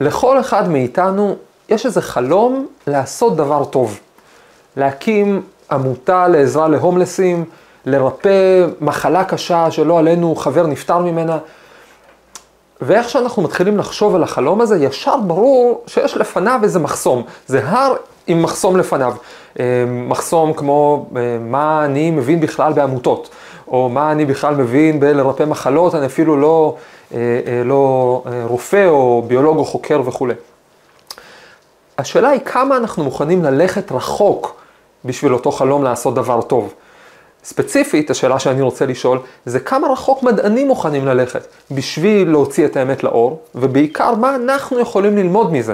לכל אחד מאיתנו יש איזה חלום לעשות דבר טוב. להקים עמותה לעזרה להומלסים, לרפא מחלה קשה שלא עלינו חבר נפטר ממנה. ואיך שאנחנו מתחילים לחשוב על החלום הזה, ישר ברור שיש לפניו איזה מחסום. זה הר עם מחסום לפניו. אה, מחסום כמו אה, מה אני מבין בכלל בעמותות, או מה אני בכלל מבין בלרפא מחלות, אני אפילו לא, לא רופא או ביולוג או חוקר וכולי. השאלה היא כמה אנחנו מוכנים ללכת רחוק בשביל אותו חלום לעשות דבר טוב. ספציפית, השאלה שאני רוצה לשאול, זה כמה רחוק מדענים מוכנים ללכת בשביל להוציא את האמת לאור, ובעיקר מה אנחנו יכולים ללמוד מזה.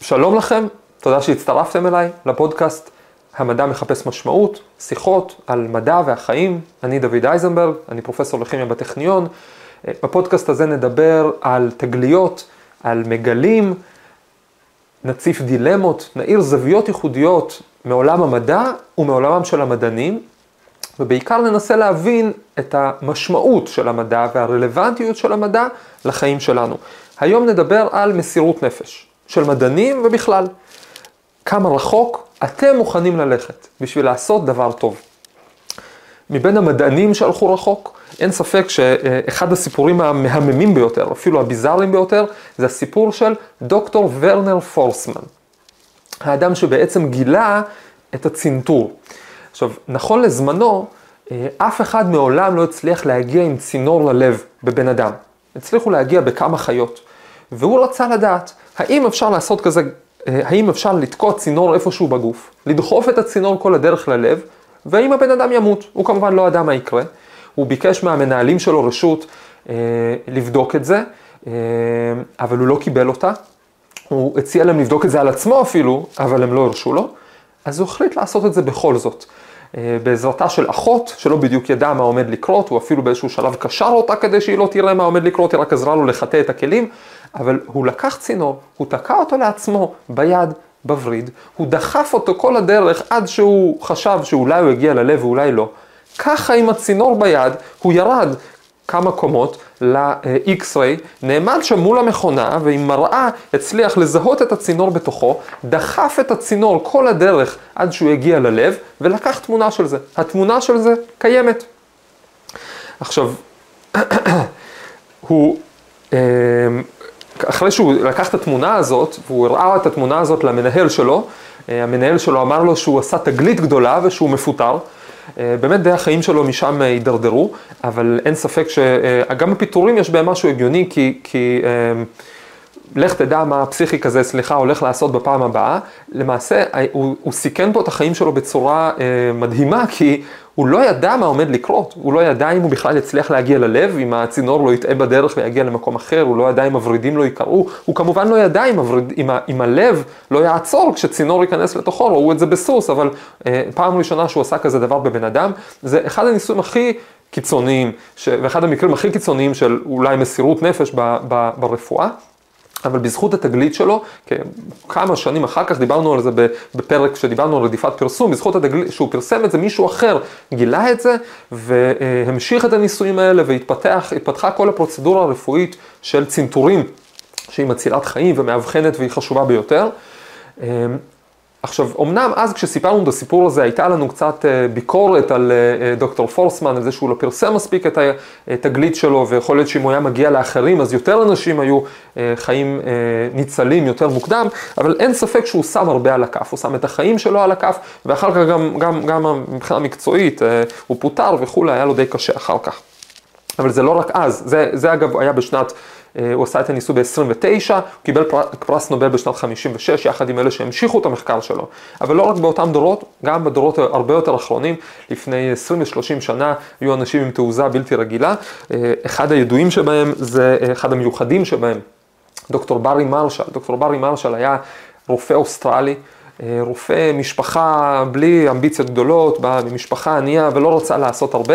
שלום לכם, תודה שהצטרפתם אליי לפודקאסט המדע מחפש משמעות, שיחות על מדע והחיים. אני דוד אייזנברג, אני פרופסור לכימיה בטכניון. בפודקאסט הזה נדבר על תגליות, על מגלים, נציף דילמות, נעיר זוויות ייחודיות מעולם המדע ומעולמם של המדענים, ובעיקר ננסה להבין את המשמעות של המדע והרלוונטיות של המדע לחיים שלנו. היום נדבר על מסירות נפש. של מדענים ובכלל. כמה רחוק אתם מוכנים ללכת בשביל לעשות דבר טוב. מבין המדענים שהלכו רחוק, אין ספק שאחד הסיפורים המהממים ביותר, אפילו הביזאריים ביותר, זה הסיפור של דוקטור ורנר פורסמן. האדם שבעצם גילה את הצנתור. עכשיו, נכון לזמנו, אף אחד מעולם לא הצליח להגיע עם צינור ללב בבן אדם. הצליחו להגיע בכמה חיות. והוא רצה לדעת, האם אפשר לעשות כזה, אה, האם אפשר לתקוע צינור איפשהו בגוף, לדחוף את הצינור כל הדרך ללב, והאם הבן אדם ימות. הוא כמובן לא ידע מה יקרה. הוא ביקש מהמנהלים שלו רשות אה, לבדוק את זה, אה, אבל הוא לא קיבל אותה. הוא הציע להם לבדוק את זה על עצמו אפילו, אבל הם לא הרשו לו. אז הוא החליט לעשות את זה בכל זאת. אה, בעזרתה של אחות, שלא בדיוק ידעה מה עומד לקרות, הוא אפילו באיזשהו שלב קשר אותה כדי שהיא לא תראה מה עומד לקרות, היא רק עזרה לו לחטא את הכלים, אבל הוא לקח צינור, הוא תקע אותו לעצמו ביד, בווריד, הוא דחף אותו כל הדרך עד שהוא חשב שאולי הוא יגיע ללב ואולי לא. ככה עם הצינור ביד, הוא ירד כמה קומות ל-X-ray, נעמד שם מול המכונה ועם מראה הצליח לזהות את הצינור בתוכו, דחף את הצינור כל הדרך עד שהוא הגיע ללב ולקח תמונה של זה. התמונה של זה קיימת. עכשיו, הוא, אמ, אחרי שהוא לקח את התמונה הזאת, והוא הראה את התמונה הזאת למנהל שלו, אה, המנהל שלו אמר לו שהוא עשה תגלית גדולה ושהוא מפוטר. אה, באמת די החיים שלו משם הידרדרו, אבל אין ספק שגם אה, בפיטורים יש בהם משהו הגיוני, כי, כי לך תדע מה הפסיכי כזה, סליחה, הולך לעשות בפעם הבאה. למעשה, הוא, הוא סיכן פה את החיים שלו בצורה מדהימה, כי הוא לא ידע מה עומד לקרות, הוא לא ידע אם הוא בכלל יצליח להגיע ללב, אם הצינור לא יטעה בדרך ויגיע למקום אחר, הוא לא ידע אם הוורידים לא ייקרעו, הוא כמובן לא ידע אם, הווריד, אם, ה, אם הלב לא יעצור כשצינור ייכנס לתוכו, ראו את זה בסוס, אבל אה, פעם ראשונה שהוא עשה כזה דבר בבן אדם, זה אחד הניסויים הכי קיצוניים, ש... ואחד המקרים הכי קיצוניים של אולי מסירות נפש ב, ב, ברפואה. אבל בזכות התגלית שלו, כמה שנים אחר כך דיברנו על זה בפרק שדיברנו על רדיפת פרסום, בזכות התגלית שהוא פרסם את זה, מישהו אחר גילה את זה והמשיך את הניסויים האלה והתפתחה כל הפרוצדורה הרפואית של צנתורים, שהיא מצילת חיים ומאבחנת והיא חשובה ביותר. עכשיו, אמנם אז כשסיפרנו את הסיפור הזה, הייתה לנו קצת אה, ביקורת על אה, אה, דוקטור פורסמן, על זה שהוא לא פרסם מספיק את התגלית שלו, ויכול להיות שאם הוא היה מגיע לאחרים, אז יותר אנשים היו חיים ניצלים יותר מוקדם, אבל אין ספק שהוא שם הרבה על הכף, הוא שם את החיים שלו על הכף, ואחר כך גם, גם, גם מבחינה מקצועית, הוא פוטר וכולי, היה לו די קשה אחר כך. אבל זה לא רק אז, זה, זה אגב היה בשנת הוא עשה את הניסוי ב-29, הוא קיבל פרס נובל בשנת 56, יחד עם אלה שהמשיכו את המחקר שלו. אבל לא רק באותם דורות, גם בדורות הרבה יותר אחרונים, לפני 20 ו-30 שנה, היו אנשים עם תעוזה בלתי רגילה. אה, אחד הידועים שבהם זה אה, אחד המיוחדים שבהם, דוקטור ברי מרשל. דוקטור ברי מרשל היה רופא אוסטרלי. רופא משפחה בלי אמביציות גדולות, בא ממשפחה ענייה ולא רצה לעשות הרבה,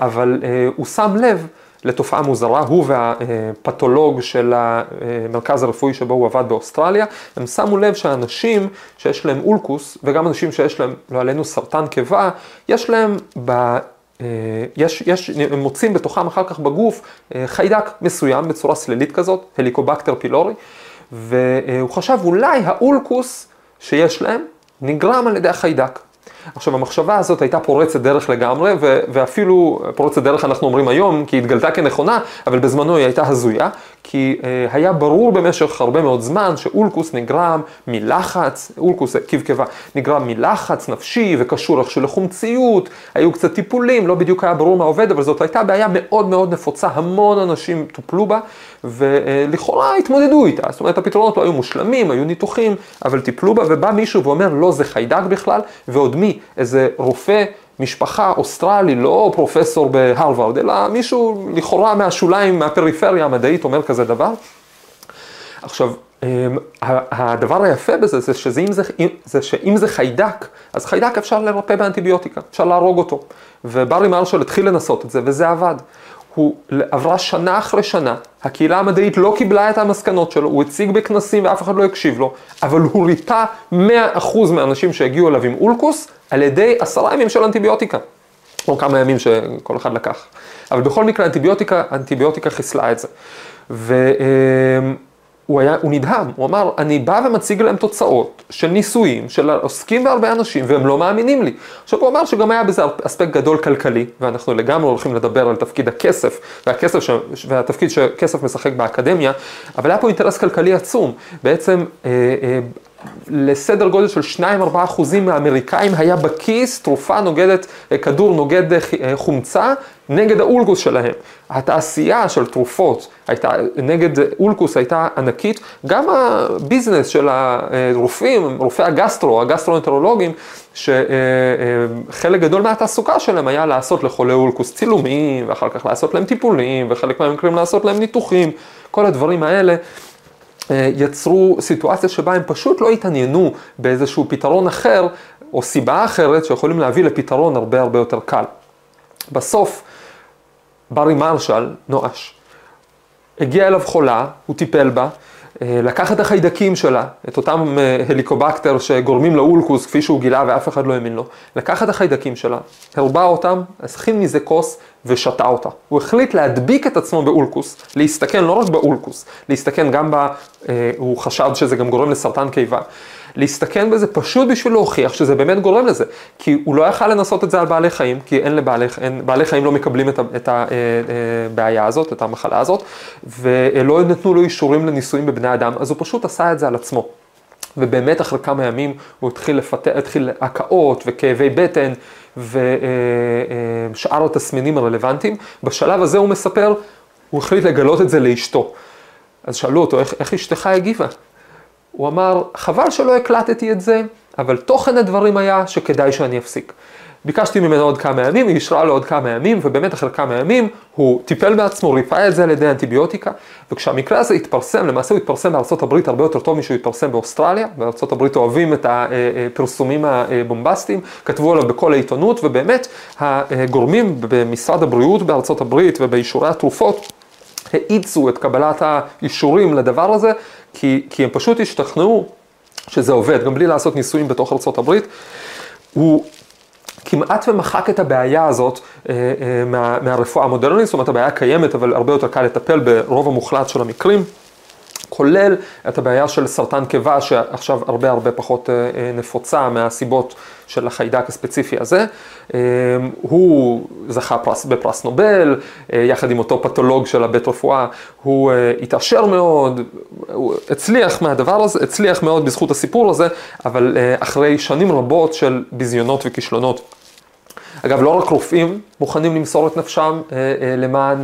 אבל הוא שם לב לתופעה מוזרה, הוא והפתולוג של המרכז הרפואי שבו הוא עבד באוסטרליה, הם שמו לב שאנשים שיש להם אולקוס, וגם אנשים שיש להם, לא עלינו, סרטן קיבה, יש להם יש, יש, הם מוצאים בתוכם אחר כך בגוף חיידק מסוים בצורה סלילית כזאת, הליקובקטר פילורי, והוא חשב אולי האולקוס שיש להם נגרם על ידי החיידק. עכשיו המחשבה הזאת הייתה פורצת דרך לגמרי, ואפילו פורצת דרך אנחנו אומרים היום, כי היא התגלתה כנכונה, אבל בזמנו היא הייתה הזויה, כי אה, היה ברור במשך הרבה מאוד זמן שאולקוס נגרם מלחץ, אולקוס כבקבה, נגרם מלחץ נפשי וקשור איכשהו לחומציות, היו קצת טיפולים, לא בדיוק היה ברור מה עובד, אבל זאת הייתה בעיה מאוד מאוד נפוצה, המון אנשים טופלו בה, ולכאורה התמודדו איתה, זאת אומרת הפתרונות לא היו מושלמים, היו ניתוחים, אבל טיפלו בה, ובא מישהו ואומר לא זה חיידק בכלל, ועוד מי, איזה רופא משפחה אוסטרלי, לא פרופסור בהרווארד, אלא מישהו לכאורה מהשוליים, מהפריפריה המדעית אומר כזה דבר. עכשיו, אמ, הדבר היפה בזה זה, שזה אם זה, זה שאם זה חיידק, אז חיידק אפשר לרפא באנטיביוטיקה, אפשר להרוג אותו. וברי מרשל התחיל לנסות את זה וזה עבד. הוא עברה שנה אחרי שנה, הקהילה המדעית לא קיבלה את המסקנות שלו, הוא הציג בכנסים ואף אחד לא הקשיב לו, אבל הוא ריפא 100% מהאנשים שהגיעו אליו עם אולקוס על ידי עשרה ימים של אנטיביוטיקה, או כמה ימים שכל אחד לקח. אבל בכל מקרה אנטיביוטיקה, אנטיביוטיקה חיסלה את זה. ו... הוא, היה, הוא נדהם, הוא אמר, אני בא ומציג להם תוצאות של ניסויים, של עוסקים בהרבה אנשים, והם לא מאמינים לי. עכשיו הוא אמר שגם היה בזה אספקט גדול כלכלי, ואנחנו לגמרי הולכים לדבר על תפקיד הכסף, והכסף ש, והתפקיד שכסף משחק באקדמיה, אבל היה פה אינטרס כלכלי עצום. בעצם אה, אה, לסדר גודל של 2-4 אחוזים מהאמריקאים היה בכיס תרופה נוגדת, אה, כדור נוגד אה, אה, חומצה נגד האולקוס שלהם. התעשייה של תרופות הייתה, נגד אולקוס הייתה ענקית, גם הביזנס של הרופאים, רופאי הגסטרו, הגסטרואנטרולוגים, שחלק גדול מהתעסוקה שלהם היה לעשות לחולי אולקוס צילומים, ואחר כך לעשות להם טיפולים, וחלק מהמקרים לעשות להם ניתוחים, כל הדברים האלה. אה, יצרו סיטואציה שבה הם פשוט לא התעניינו באיזשהו פתרון אחר, או סיבה אחרת שיכולים להביא לפתרון הרבה הרבה יותר קל. בסוף, ברי מרשל נואש. הגיע אליו חולה, הוא טיפל בה, אה, לקח את החיידקים שלה, את אותם אה, הליקובקטר שגורמים לאולקוס, כפי שהוא גילה ואף אחד לא האמין לו, לקח את החיידקים שלה, הרבה אותם, הכין מזה כוס ושתה אותה. הוא החליט להדביק את עצמו באולקוס, להסתכן לא רק באולקוס, להסתכן גם ב... אה, הוא חשד שזה גם גורם לסרטן קיבה. להסתכן בזה פשוט בשביל להוכיח שזה באמת גורם לזה. כי הוא לא יכל לנסות את זה על בעלי חיים, כי אין לבעלי, אין, בעלי חיים לא מקבלים את, את הבעיה אה, אה, הזאת, את המחלה הזאת, ולא נתנו לו אישורים לניסויים בבני אדם, אז הוא פשוט עשה את זה על עצמו. ובאמת אחרי כמה ימים הוא התחיל לפתח, התחיל הקאות וכאבי בטן ושאר אה, התסמינים הרלוונטיים. בשלב הזה הוא מספר, הוא החליט לגלות את זה לאשתו. אז שאלו אותו, איך, איך אשתך הגיבה? הוא אמר, חבל שלא הקלטתי את זה, אבל תוכן הדברים היה שכדאי שאני אפסיק. ביקשתי ממנו עוד כמה ימים, היא אישרה לו עוד כמה ימים, ובאמת אחרי כמה ימים הוא טיפל בעצמו, ריפא את זה על ידי אנטיביוטיקה, וכשהמקרה הזה התפרסם, למעשה הוא התפרסם הברית הרבה יותר טוב משהוא התפרסם באוסטרליה, הברית אוהבים את הפרסומים הבומבסטיים, כתבו עליו בכל העיתונות, ובאמת הגורמים במשרד הבריאות הברית ובאישורי התרופות האיצו את קבלת האישורים לדבר הזה, כי, כי הם פשוט השתכנעו שזה עובד, גם בלי לעשות ניסויים בתוך הברית. הוא כמעט ומחק את הבעיה הזאת אה, אה, מה, מהרפואה המודרנית, זאת אומרת הבעיה קיימת, אבל הרבה יותר קל לטפל ברוב המוחלט של המקרים. כולל את הבעיה של סרטן קיבה, שעכשיו הרבה הרבה פחות אה, אה, נפוצה מהסיבות של החיידק הספציפי הזה. אה, הוא זכה פרס, בפרס נובל, יחד עם אותו פתולוג של הבית רפואה, הוא התעשר מאוד, הוא הצליח מהדבר הזה, הצליח מאוד בזכות הסיפור הזה, אבל אחרי שנים רבות של ביזיונות וכישלונות. אגב, לא רק רופאים מוכנים למסור את נפשם למען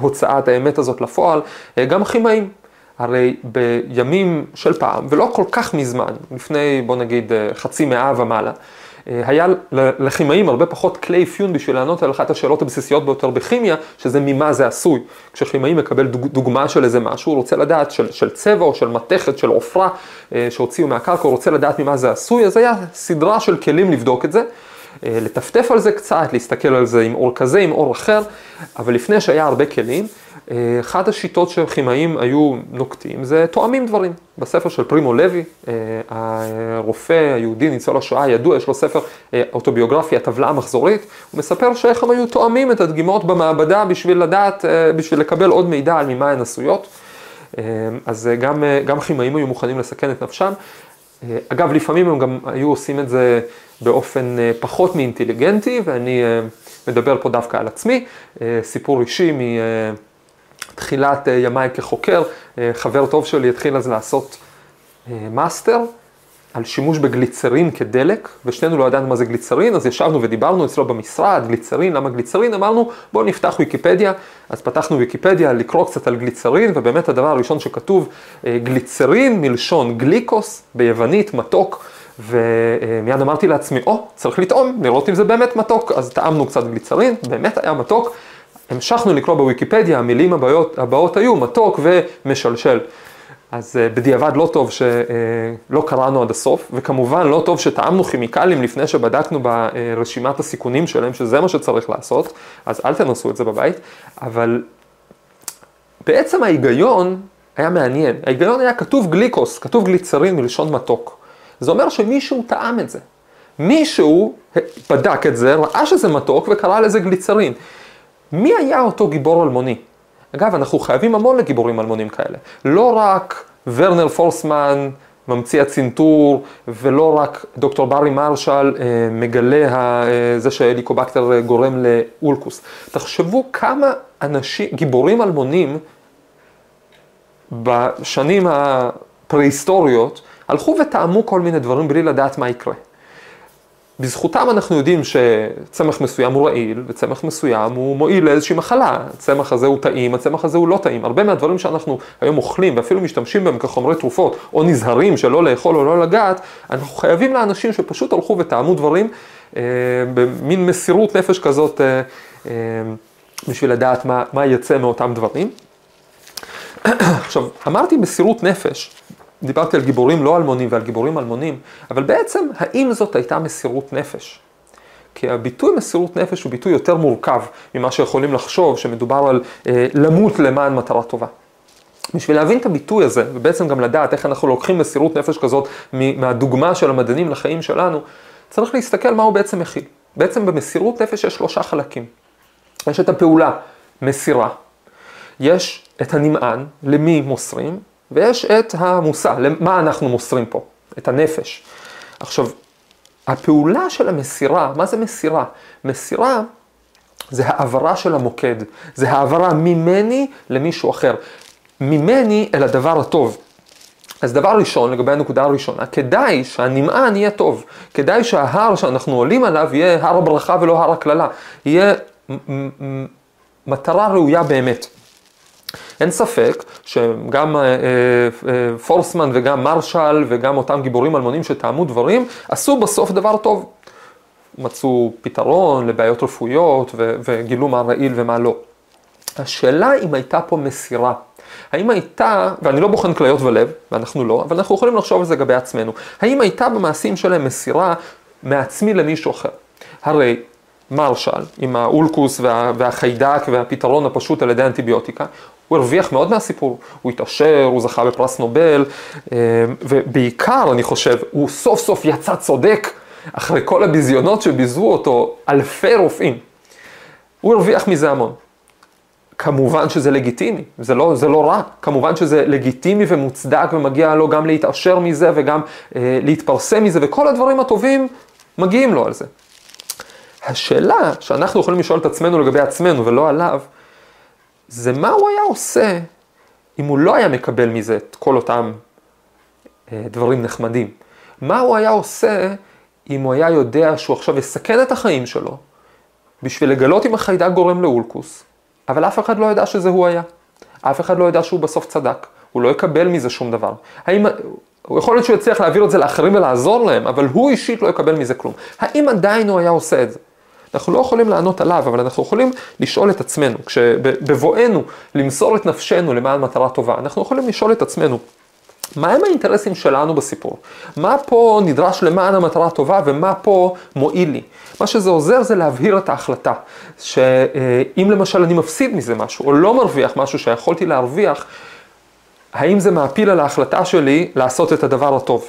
הוצאת האמת הזאת לפועל, גם כימאים. הרי בימים של פעם, ולא כל כך מזמן, לפני בוא נגיד אה, חצי מאה ומעלה, אה, היה לכימאים הרבה פחות כלי אפיון בשביל לענות על אחת השאלות הבסיסיות ביותר בכימיה, שזה ממה זה עשוי. כשכימאי מקבל דוגמה של איזה משהו, הוא רוצה לדעת של, של צבע או של מתכת, של עופרה אה, שהוציאו מהקרקע, הוא רוצה לדעת ממה זה עשוי, אז היה סדרה של כלים לבדוק את זה. לטפטף על זה קצת, להסתכל על זה עם אור כזה, עם אור אחר, אבל לפני שהיה הרבה כלים, אחת השיטות שכימאים היו נוקטים זה תואמים דברים. בספר של פרימו לוי, אה, הרופא היהודי ניצול השואה הידוע, יש לו ספר אה, אוטוביוגרפי, הטבלה המחזורית, הוא מספר שאיך הם היו תואמים את הדגימות במעבדה בשביל לדעת, אה, בשביל לקבל עוד מידע על ממה הן עשויות. אז גם, גם כימאים היו מוכנים לסכן את נפשם. אגב, לפעמים הם גם היו עושים את זה באופן פחות מאינטליגנטי, ואני מדבר פה דווקא על עצמי, סיפור אישי מ... תחילת אה, ימיי כחוקר, אה, חבר טוב שלי התחיל אז לעשות אה, מאסטר על שימוש בגליצרין כדלק, ושנינו לא ידענו מה זה גליצרין, אז ישבנו ודיברנו אצלו במשרד, גליצרין, למה גליצרין? אמרנו, בואו נפתח ויקיפדיה. אז פתחנו ויקיפדיה לקרוא קצת על גליצרין, ובאמת הדבר הראשון שכתוב, גליצרין מלשון גליקוס, ביוונית, מתוק, ומיד אמרתי לעצמי, או, oh, צריך לטעום, לראות אם זה באמת מתוק. אז טעמנו קצת גליצרין, באמת היה מתוק. המשכנו לקרוא בוויקיפדיה, המילים הבאות, הבאות היו מתוק ומשלשל. אז uh, בדיעבד לא טוב שלא uh, קראנו עד הסוף, וכמובן לא טוב שטעמנו כימיקלים לפני שבדקנו ברשימת הסיכונים שלהם, שזה מה שצריך לעשות, אז אל תנסו את זה בבית, אבל בעצם ההיגיון היה מעניין. ההיגיון היה כתוב גליקוס, כתוב גליצרין מלשון מתוק. זה אומר שמישהו טעם את זה. מישהו בדק את זה, ראה שזה מתוק וקרא לזה גליצרין. מי היה אותו גיבור אלמוני? אגב, אנחנו חייבים המון לגיבורים אלמונים כאלה. לא רק ורנר פורסמן, ממציא הצנתור, ולא רק דוקטור ברי מרשל, אה, מגלה אה, זה שהליקובקטר גורם לאולקוס. תחשבו כמה אנשים, גיבורים אלמונים, בשנים הפרה-היסטוריות, הלכו וטעמו כל מיני דברים בלי לדעת מה יקרה. בזכותם אנחנו יודעים שצמח מסוים הוא רעיל, וצמח מסוים הוא מועיל לאיזושהי מחלה. הצמח הזה הוא טעים, הצמח הזה הוא לא טעים. הרבה מהדברים שאנחנו היום אוכלים ואפילו משתמשים בהם כחומרי תרופות, או נזהרים שלא לאכול או לא לגעת, אנחנו חייבים לאנשים שפשוט הלכו וטעמו דברים אה, במין מסירות נפש כזאת אה, אה, בשביל לדעת מה, מה יצא מאותם דברים. עכשיו, אמרתי מסירות נפש, דיברתי על גיבורים לא אלמונים ועל גיבורים אלמונים, אבל בעצם האם זאת הייתה מסירות נפש? כי הביטוי מסירות נפש הוא ביטוי יותר מורכב ממה שיכולים לחשוב שמדובר על אה, למות למען מטרה טובה. בשביל להבין את הביטוי הזה, ובעצם גם לדעת איך אנחנו לוקחים מסירות נפש כזאת מהדוגמה של המדענים לחיים שלנו, צריך להסתכל מה הוא בעצם מכיל. בעצם במסירות נפש יש שלושה חלקים. יש את הפעולה, מסירה. יש את הנמען, למי מוסרים, ויש את המושא, למה אנחנו מוסרים פה? את הנפש. עכשיו, הפעולה של המסירה, מה זה מסירה? מסירה זה העברה של המוקד, זה העברה ממני למישהו אחר, ממני אל הדבר הטוב. אז דבר ראשון, לגבי הנקודה הראשונה, כדאי שהנמען יהיה טוב, כדאי שההר שאנחנו עולים עליו יהיה הר הברכה ולא הר הקללה, יהיה מטרה ראויה באמת. אין ספק שגם אה, אה, פורסמן וגם מרשל וגם אותם גיבורים אלמונים שטעמו דברים, עשו בסוף דבר טוב. מצאו פתרון לבעיות רפואיות וגילו מה רעיל ומה לא. השאלה אם הייתה פה מסירה. האם הייתה, ואני לא בוחן כליות ולב, ואנחנו לא, אבל אנחנו יכולים לחשוב על זה לגבי עצמנו, האם הייתה במעשים שלהם מסירה מעצמי למישהו אחר? הרי מרשל, עם האולקוס וה, והחיידק והפתרון הפשוט על ידי אנטיביוטיקה, הוא הרוויח מאוד מהסיפור, הוא התעשר, הוא זכה בפרס נובל, אה, ובעיקר, אני חושב, הוא סוף סוף יצא צודק אחרי כל הביזיונות שביזו אותו אלפי רופאים. הוא הרוויח מזה המון. כמובן שזה לגיטימי, זה לא, זה לא רע, כמובן שזה לגיטימי ומוצדק ומגיע לו גם להתעשר מזה וגם אה, להתפרסם מזה וכל הדברים הטובים מגיעים לו על זה. השאלה שאנחנו יכולים לשאול את עצמנו לגבי עצמנו ולא עליו, זה מה הוא היה עושה אם הוא לא היה מקבל מזה את כל אותם אה, דברים נחמדים. מה הוא היה עושה אם הוא היה יודע שהוא עכשיו יסכן את החיים שלו בשביל לגלות אם החיידק גורם לאולקוס, אבל אף אחד לא ידע שזה הוא היה. אף אחד לא ידע שהוא בסוף צדק, הוא לא יקבל מזה שום דבר. האם, הוא יכול להיות שהוא יצליח להעביר את זה לאחרים ולעזור להם, אבל הוא אישית לא יקבל מזה כלום. האם עדיין הוא היה עושה את זה? אנחנו לא יכולים לענות עליו, אבל אנחנו יכולים לשאול את עצמנו, כשבבואנו למסור את נפשנו למען מטרה טובה, אנחנו יכולים לשאול את עצמנו, מהם האינטרסים שלנו בסיפור? מה פה נדרש למען המטרה הטובה ומה פה מועיל לי? מה שזה עוזר זה להבהיר את ההחלטה, שאם למשל אני מפסיד מזה משהו, או לא מרוויח משהו שיכולתי להרוויח, האם זה מעפיל על ההחלטה שלי לעשות את הדבר הטוב?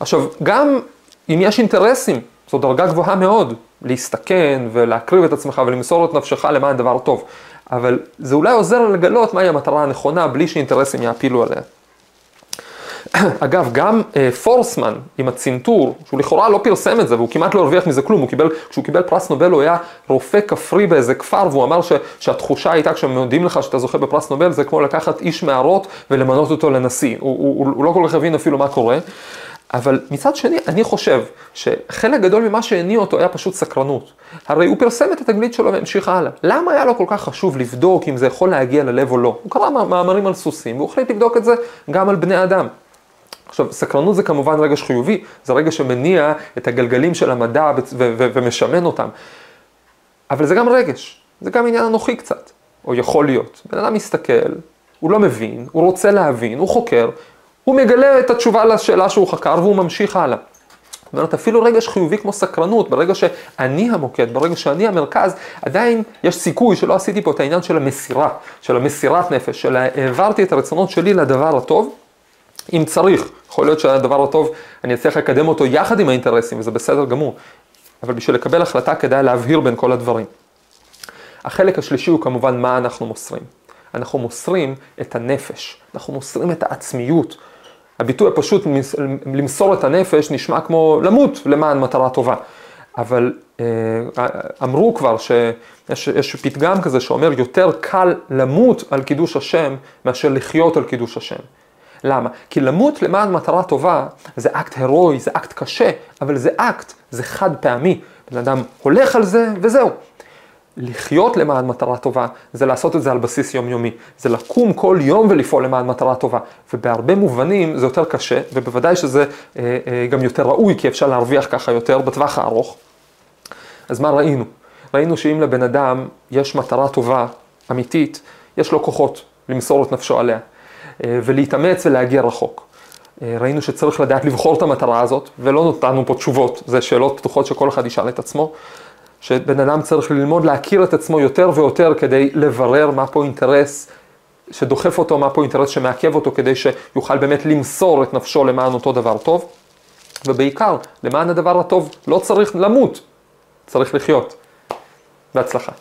עכשיו, גם אם יש אינטרסים, זו דרגה גבוהה מאוד, להסתכן ולהקריב את עצמך ולמסור את נפשך למען דבר טוב, אבל זה אולי עוזר לגלות מהי המטרה הנכונה בלי שאינטרסים יעפילו עליה. אגב, גם אה, פורסמן עם הצנתור, שהוא לכאורה לא פרסם את זה והוא כמעט לא הרוויח מזה כלום, הוא קיבל, כשהוא קיבל פרס נובל הוא היה רופא כפרי באיזה כפר והוא אמר ש, שהתחושה הייתה כשמודיעים לך שאתה זוכה בפרס נובל זה כמו לקחת איש מערות ולמנות אותו לנשיא, הוא, הוא, הוא, הוא לא כל כך הבין אפילו מה קורה. אבל מצד שני, אני חושב שחלק גדול ממה שהניע אותו היה פשוט סקרנות. הרי הוא פרסם את התגלית שלו והמשיך הלאה. למה היה לו כל כך חשוב לבדוק אם זה יכול להגיע ללב או לא? הוא קרא מאמרים על סוסים, והוא החליט לבדוק את זה גם על בני אדם. עכשיו, סקרנות זה כמובן רגש חיובי, זה רגע שמניע את הגלגלים של המדע ומשמן אותם. אבל זה גם רגש, זה גם עניין אנוכי קצת, או יכול להיות. בן אדם מסתכל, הוא לא מבין, הוא רוצה להבין, הוא חוקר, הוא מגלה את התשובה לשאלה שהוא חקר והוא ממשיך הלאה. זאת אומרת, אפילו רגש חיובי כמו סקרנות, ברגע שאני המוקד, ברגע שאני המרכז, עדיין יש סיכוי שלא עשיתי פה את העניין של המסירה, של המסירת נפש, של העברתי את הרצונות שלי לדבר הטוב, אם צריך. יכול להיות שהדבר הטוב, אני אצליח לקדם אותו יחד עם האינטרסים, וזה בסדר גמור. אבל בשביל לקבל החלטה כדאי להבהיר בין כל הדברים. החלק השלישי הוא כמובן מה אנחנו מוסרים. אנחנו מוסרים את הנפש, אנחנו מוסרים את העצמיות. הביטוי הפשוט למסור את הנפש נשמע כמו למות למען מטרה טובה. אבל אה, אמרו כבר שיש פתגם כזה שאומר יותר קל למות על קידוש השם מאשר לחיות על קידוש השם. למה? כי למות למען מטרה טובה זה אקט הירואי, זה אקט קשה, אבל זה אקט, זה חד פעמי. בן אדם הולך על זה וזהו. לחיות למען מטרה טובה, זה לעשות את זה על בסיס יומיומי. זה לקום כל יום ולפעול למען מטרה טובה. ובהרבה מובנים זה יותר קשה, ובוודאי שזה אה, אה, גם יותר ראוי, כי אפשר להרוויח ככה יותר בטווח הארוך. אז מה ראינו? ראינו שאם לבן אדם יש מטרה טובה, אמיתית, יש לו כוחות למסור את נפשו עליה. אה, ולהתאמץ ולהגיע רחוק. אה, ראינו שצריך לדעת לבחור את המטרה הזאת, ולא נתנו פה תשובות, זה שאלות פתוחות שכל אחד ישאל את עצמו. שבן אדם צריך ללמוד להכיר את עצמו יותר ויותר כדי לברר מה פה אינטרס שדוחף אותו, מה פה אינטרס שמעכב אותו, כדי שיוכל באמת למסור את נפשו למען אותו דבר טוב. ובעיקר, למען הדבר הטוב לא צריך למות, צריך לחיות. בהצלחה.